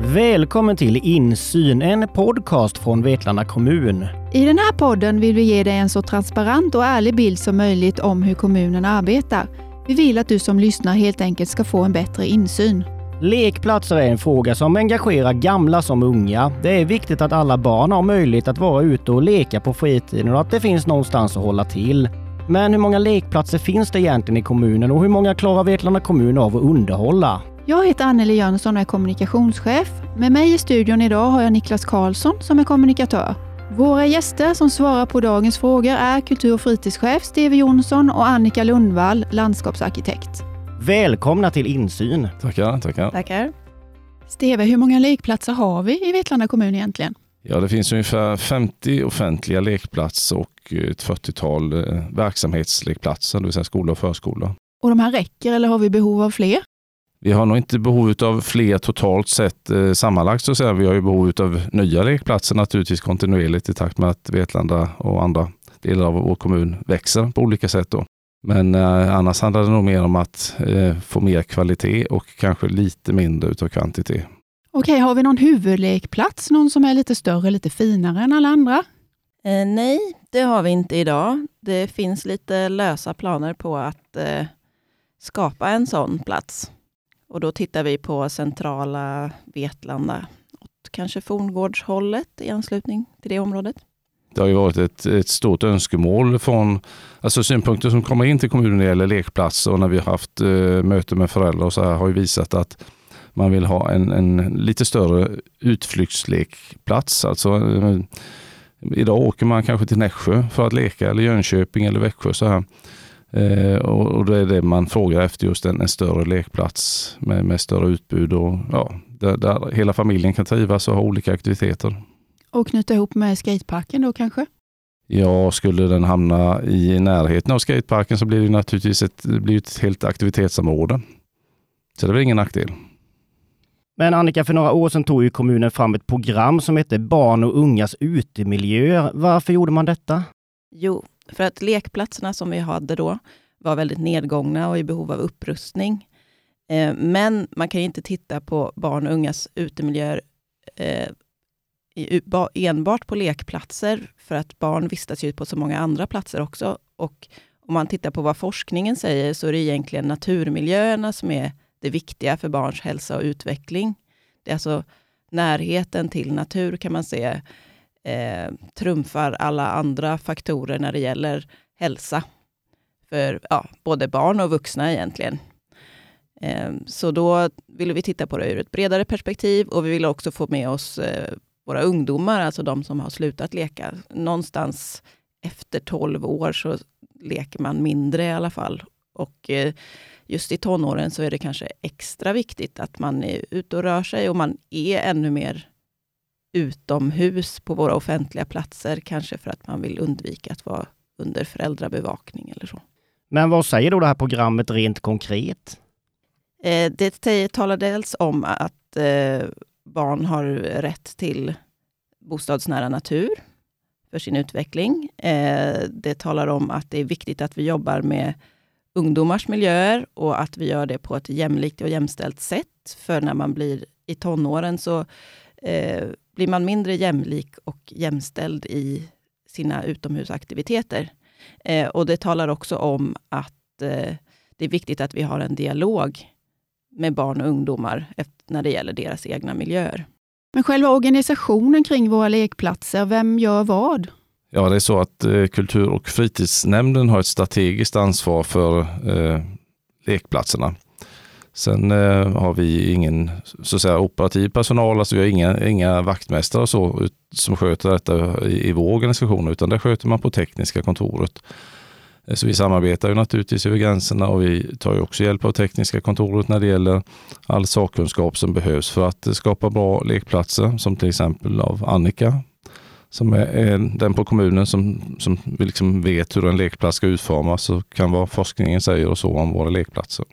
Välkommen till Insyn, en podcast från Vetlanda kommun. I den här podden vill vi ge dig en så transparent och ärlig bild som möjligt om hur kommunen arbetar. Vi vill att du som lyssnar helt enkelt ska få en bättre insyn. Lekplatser är en fråga som engagerar gamla som unga. Det är viktigt att alla barn har möjlighet att vara ute och leka på fritiden och att det finns någonstans att hålla till. Men hur många lekplatser finns det egentligen i kommunen och hur många klarar Vetlanda kommun av att underhålla? Jag heter Anneli Jönsson och är kommunikationschef. Med mig i studion idag har jag Niklas Karlsson som är kommunikatör. Våra gäster som svarar på dagens frågor är kultur och fritidschef Steve Jonsson och Annika Lundvall, landskapsarkitekt. Välkomna till Insyn! Tackar, tackar. Tackar. Steve, hur många lekplatser har vi i Vetlanda kommun egentligen? Ja, det finns ungefär 50 offentliga lekplatser och ett 40-tal eh, verksamhetslekplatser, det vill säga skola och förskola. Och de här räcker eller har vi behov av fler? Vi har nog inte behov av fler totalt sett eh, sammanlagt. Så att säga. Vi har ju behov av nya lekplatser naturligtvis kontinuerligt i takt med att Vetlanda och andra delar av vår kommun växer på olika sätt. Då. Men eh, annars handlar det nog mer om att eh, få mer kvalitet och kanske lite mindre utav kvantitet. Okej, har vi någon huvudlekplats? Någon som är lite större, lite finare än alla andra? Eh, nej, det har vi inte idag. Det finns lite lösa planer på att eh, skapa en sån plats. Och då tittar vi på centrala Vetlanda, åt kanske Forngårdshållet i anslutning till det området. Det har ju varit ett, ett stort önskemål från alltså synpunkter som kommer in till kommunen när det gäller lekplatser och när vi har haft eh, möten med föräldrar och så här har ju visat att man vill ha en, en lite större utflyktslekplats. Alltså, eh, idag åker man kanske till Nässjö för att leka eller Jönköping eller Växjö. Så här. Eh, och, och då är det man frågar efter just en, en större lekplats med, med större utbud och ja, där, där hela familjen kan trivas och ha olika aktiviteter. Och knyta ihop med skateparken då kanske? Ja, skulle den hamna i närheten av skateparken så blir det naturligtvis ett, det blir ett helt aktivitetsområde. Så det är väl ingen nackdel. Men Annika, för några år sedan tog ju kommunen fram ett program som hette Barn och ungas utemiljöer. Varför gjorde man detta? Jo, för att lekplatserna som vi hade då var väldigt nedgångna och i behov av upprustning. Eh, men man kan inte titta på barn och ungas utemiljöer eh, enbart på lekplatser, för att barn vistas ju på så många andra platser också. Och om man tittar på vad forskningen säger, så är det egentligen naturmiljöerna som är det viktiga för barns hälsa och utveckling. Det är alltså närheten till natur kan man säga eh, trumfar alla andra faktorer när det gäller hälsa. För ja, både barn och vuxna egentligen. Eh, så då ville vi titta på det ur ett bredare perspektiv och vi ville också få med oss eh, våra ungdomar, alltså de som har slutat leka. Någonstans efter 12 år så leker man mindre i alla fall. Och eh, just i tonåren så är det kanske extra viktigt att man är ute och rör sig och man är ännu mer utomhus på våra offentliga platser, kanske för att man vill undvika att vara under föräldrabevakning eller så. Men vad säger då det här programmet rent konkret? Eh, det talar dels om att eh, barn har rätt till bostadsnära natur för sin utveckling. Eh, det talar om att det är viktigt att vi jobbar med ungdomars miljöer och att vi gör det på ett jämlikt och jämställt sätt. För när man blir i tonåren så eh, blir man mindre jämlik och jämställd i sina utomhusaktiviteter. Eh, och det talar också om att eh, det är viktigt att vi har en dialog med barn och ungdomar när det gäller deras egna miljöer. Men själva organisationen kring våra lekplatser, vem gör vad? Ja, det är så att eh, kultur och fritidsnämnden har ett strategiskt ansvar för eh, lekplatserna. Sen eh, har vi ingen så att säga, operativ personal, alltså vi har inga, inga vaktmästare och så, som sköter detta i, i vår organisation, utan det sköter man på tekniska kontoret. Eh, så vi samarbetar ju naturligtvis över gränserna och vi tar ju också hjälp av tekniska kontoret när det gäller all sakkunskap som behövs för att skapa bra lekplatser, som till exempel av Annika, som är den på kommunen som, som liksom vet hur en lekplats ska utformas och kan vad forskningen säger och så om våra lekplatser.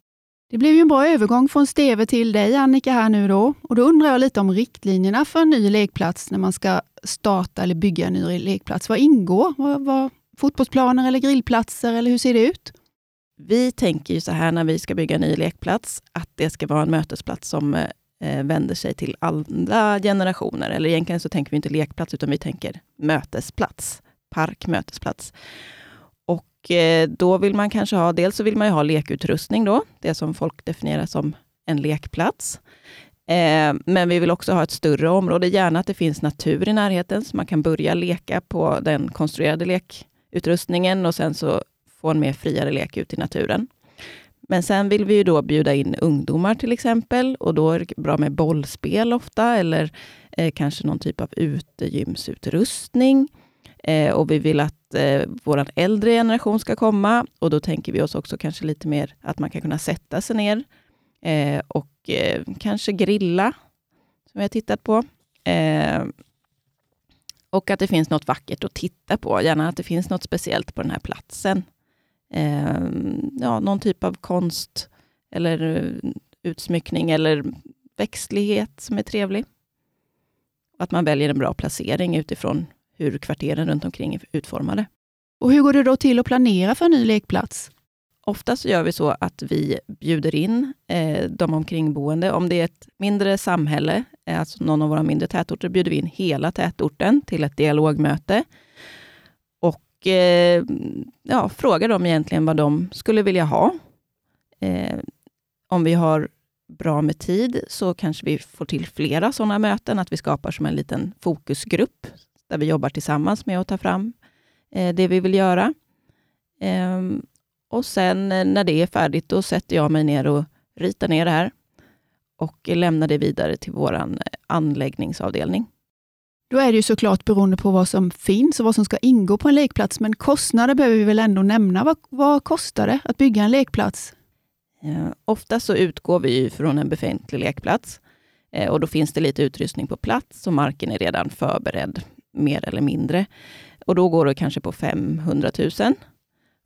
Det blev ju en bra övergång från Steve till dig Annika här nu då. Och då undrar jag lite om riktlinjerna för en ny lekplats när man ska starta eller bygga en ny lekplats. Vad ingår? Vad, vad, fotbollsplaner eller grillplatser eller hur ser det ut? Vi tänker ju så här när vi ska bygga en ny lekplats, att det ska vara en mötesplats som eh, vänder sig till alla generationer. Eller egentligen så tänker vi inte lekplats, utan vi tänker mötesplats. Park, mötesplats. Och eh, då vill man kanske ha, dels så vill man ju ha lekutrustning då, det som folk definierar som en lekplats. Eh, men vi vill också ha ett större område, gärna att det finns natur i närheten, så man kan börja leka på den konstruerade lekutrustningen och sen så få en mer friare lek ut i naturen. Men sen vill vi ju då bjuda in ungdomar till exempel och då är det bra med bollspel ofta eller eh, kanske någon typ av utegymsutrustning. Eh, och vi vill att eh, vår äldre generation ska komma och då tänker vi oss också kanske lite mer att man kan kunna sätta sig ner eh, och eh, kanske grilla, som vi har tittat på. Eh, och att det finns något vackert att titta på, gärna att det finns något speciellt på den här platsen eh, ja, någon typ av konst eller eh, utsmyckning eller växtlighet som är trevlig. att man väljer en bra placering utifrån hur kvarteren runt omkring är utformade. Och hur går det då till att planera för en ny lekplats? Oftast gör vi så att vi bjuder in eh, de omkringboende. Om det är ett mindre samhälle, eh, alltså någon av våra mindre tätorter, bjuder vi in hela tätorten till ett dialogmöte eh, ja, frågar dem egentligen vad de skulle vilja ha. Eh, om vi har bra med tid så kanske vi får till flera sådana möten, att vi skapar som en liten fokusgrupp där vi jobbar tillsammans med att ta fram eh, det vi vill göra. Ehm, och sen eh, när det är färdigt, då sätter jag mig ner och ritar ner det här och lämnar det vidare till vår anläggningsavdelning. Då är det ju såklart beroende på vad som finns och vad som ska ingå på en lekplats, men kostnader behöver vi väl ändå nämna. Vad, vad kostar det att bygga en lekplats? Eh, ofta så utgår vi från en befintlig lekplats eh, och då finns det lite utrustning på plats och marken är redan förberedd, mer eller mindre. Och då går det kanske på 500 000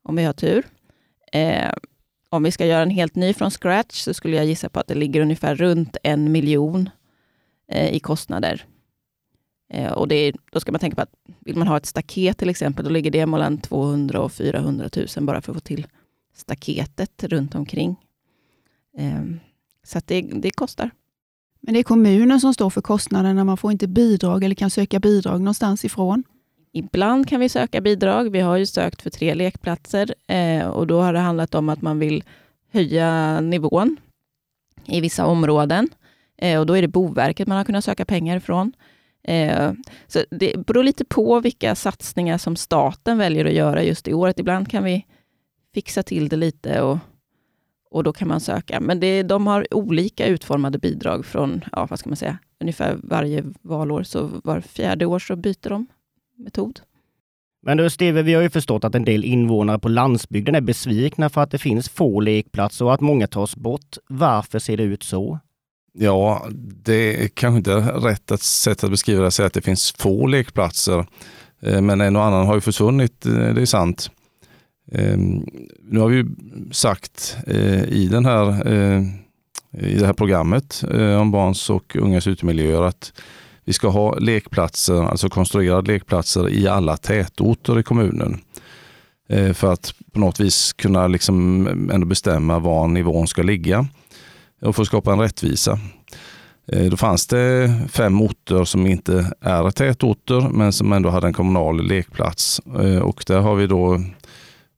om vi har tur. Eh, om vi ska göra en helt ny från scratch så skulle jag gissa på att det ligger ungefär runt en miljon eh, i kostnader. Eh, och det är, då ska man tänka på att vill man ha ett staket till exempel, då ligger det mellan 200 000 och 400 000 bara för att få till staketet runt omkring. Eh, så att det, det kostar. Men det är kommunen som står för kostnaderna, man får inte bidrag eller kan söka bidrag någonstans ifrån? Ibland kan vi söka bidrag. Vi har ju sökt för tre lekplatser eh, och då har det handlat om att man vill höja nivån i vissa områden. Eh, och då är det Boverket man har kunnat söka pengar ifrån. Eh, så det beror lite på vilka satsningar som staten väljer att göra just i året. Ibland kan vi fixa till det lite och, och då kan man söka. Men det, de har olika utformade bidrag från, ja, vad ska man säga, ungefär varje valår. Så var fjärde år så byter de metod. Men du Steve, vi har ju förstått att en del invånare på landsbygden är besvikna för att det finns få lekplatser och att många tas bort. Varför ser det ut så? Ja, det är kanske inte rätt att sätt att beskriva det, att säga att det finns få lekplatser. Eh, men en och annan har ju försvunnit, eh, det är sant. Ehm, nu har vi sagt eh, i, den här, eh, i det här programmet eh, om barns och ungas utemiljöer att vi ska ha lekplatser, alltså konstruerade lekplatser i alla tätorter i kommunen. Eh, för att på något vis kunna liksom ändå bestämma var nivån ska ligga och för att skapa en rättvisa. Då fanns det fem orter som inte är tätorter men som ändå hade en kommunal lekplats. Och där har vi då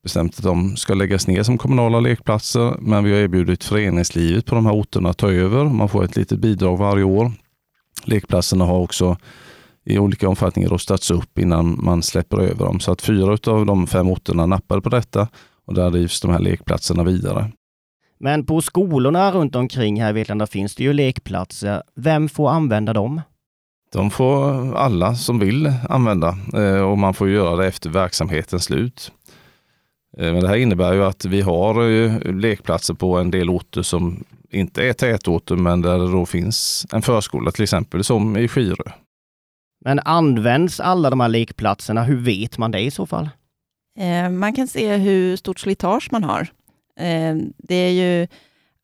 bestämt att de ska läggas ner som kommunala lekplatser. Men vi har erbjudit föreningslivet på de här orterna att ta över. Man får ett litet bidrag varje år. Lekplatserna har också i olika omfattning rustats upp innan man släpper över dem. Så att fyra av de fem orterna nappade på detta och där drivs de här lekplatserna vidare. Men på skolorna runt omkring här i Vetlanda finns det ju lekplatser. Vem får använda dem? De får alla som vill använda eh, och man får göra det efter verksamhetens slut. Eh, men det här innebär ju att vi har lekplatser på en del orter som inte är tätorter men där det då finns en förskola till exempel som i Skirö. Men används alla de här lekplatserna? Hur vet man det i så fall? Eh, man kan se hur stort slitage man har. Eh, det är ju,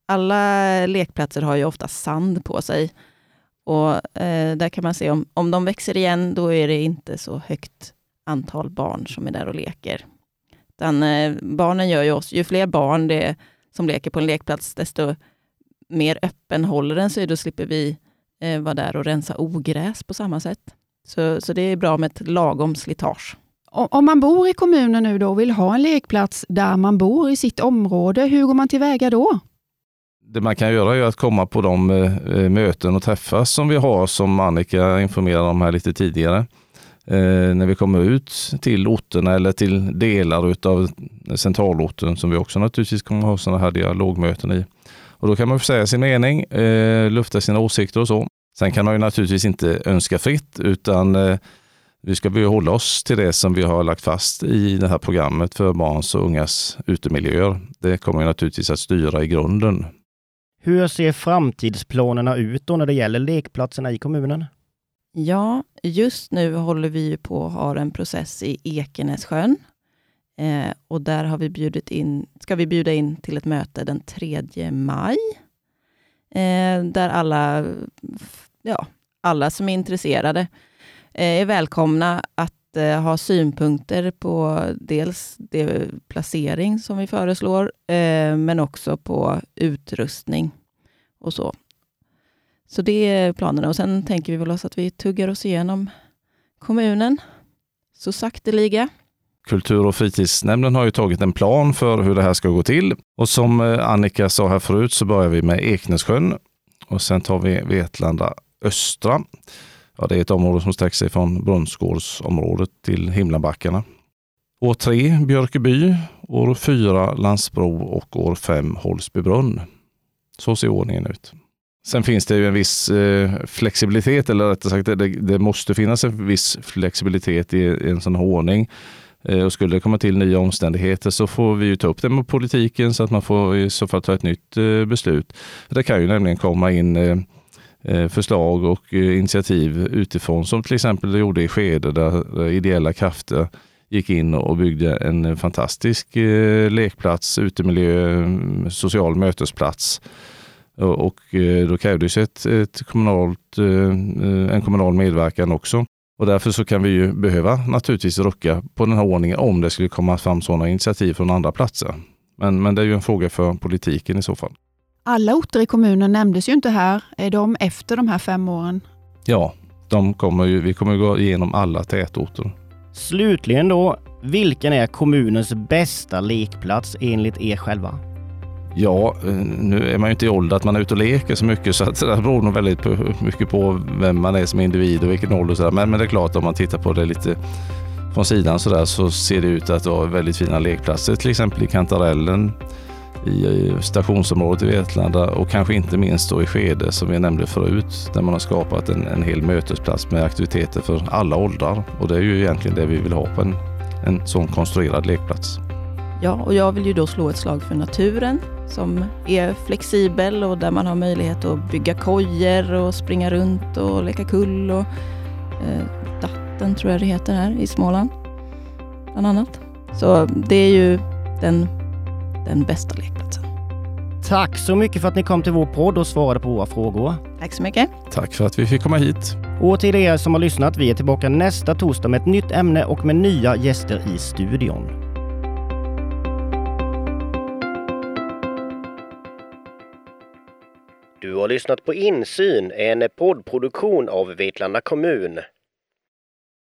alla lekplatser har ju ofta sand på sig. Och eh, där kan man se om, om de växer igen, då är det inte så högt antal barn som är där och leker. Utan, eh, barnen gör ju oss, ju fler barn det är som leker på en lekplats, desto mer öppen håller den sig, då slipper vi eh, vara där och rensa ogräs på samma sätt. Så, så det är bra med ett lagom slitage. Om man bor i kommunen nu då och vill ha en lekplats där man bor i sitt område, hur går man tillväga då? Det man kan göra är att komma på de eh, möten och träffar som vi har, som Annika informerade om här lite tidigare. Eh, när vi kommer ut till orterna eller till delar av centralorten som vi också naturligtvis kommer ha sådana här dialogmöten i. Och då kan man få säga sin mening, eh, lufta sina åsikter och så. Sen kan man ju naturligtvis inte önska fritt utan eh, vi ska hålla oss till det som vi har lagt fast i det här programmet för barns och ungas utemiljöer. Det kommer naturligtvis att styra i grunden. Hur ser framtidsplanerna ut då när det gäller lekplatserna i kommunen? Ja, just nu håller vi på att ha en process i Ekenässjön. Eh, och där har vi bjudit in, ska vi bjuda in till ett möte den 3 maj. Eh, där alla, ja, alla som är intresserade eh, är välkomna att eh, ha synpunkter på dels det placering som vi föreslår, eh, men också på utrustning och så. Så det är planerna och sen tänker vi väl oss att vi tuggar oss igenom kommunen så sakteliga. Kultur och fritidsnämnden har ju tagit en plan för hur det här ska gå till. Och som eh, Annika sa här förut så börjar vi med Eknässjön och sen tar vi Vetlanda östra. Ja, det är ett område som sträcker sig från Brunnsgårdsområdet till Himlabackarna. År tre Björkeby, år fyra Landsbro och år fem Holsbybrunn. Så ser ordningen ut. Sen finns det ju en viss eh, flexibilitet, eller rättare sagt det, det, måste finnas en viss flexibilitet i, i en sån här ordning. Eh, och skulle det komma till nya omständigheter så får vi ju ta upp det med politiken så att man får i så fall ta ett nytt eh, beslut. Det kan ju nämligen komma in eh, eh förslag och eh, initiativ utifrån som till exempel det gjorde i Skede där ideella krafter gick in och byggde en fantastisk eh, lekplats, utemiljö, mm, social mötesplats och eh, då krävdes ett, ett kommunalt, eh, en kommunal medverkan också. Och därför så kan vi ju behöva naturligtvis rucka på den här ordningen om det skulle komma fram sådana initiativ från andra platser. Men, men det är ju en fråga för politiken i så fall. Alla orter i kommunen nämndes ju inte här. Är de efter de här fem åren? Ja, de kommer ju, vi kommer gå igenom alla tätorter. Slutligen då, vilken är kommunens bästa lekplats enligt er själva? Ja, nu är man ju inte i ålder att man är ute och leker så mycket så att det beror nog väldigt mycket på vem man är som individ och vilken ålder. Så där. Men, men det är klart om man tittar på det lite från sidan så där så ser det ut att vara väldigt fina lekplatser. Till exempel i Kantarellen, i stationsområdet i Vetlanda och kanske inte minst då i Skede som vi nämnde förut där man har skapat en, en hel mötesplats med aktiviteter för alla åldrar. Och det är ju egentligen det vi vill ha på en, en sån konstruerad lekplats. Ja, och jag vill ju då slå ett slag för naturen som är flexibel och där man har möjlighet att bygga kojer och springa runt och leka kull och eh, Datten tror jag det heter här i Småland, bland annat. Så det är ju den, den bästa lekplatsen. Tack så mycket för att ni kom till vår podd och svarade på våra frågor. Tack så mycket. Tack för att vi fick komma hit. Och till er som har lyssnat, vi är tillbaka nästa torsdag med ett nytt ämne och med nya gäster i studion. Du har lyssnat på Insyn, en poddproduktion av Vetlanda kommun.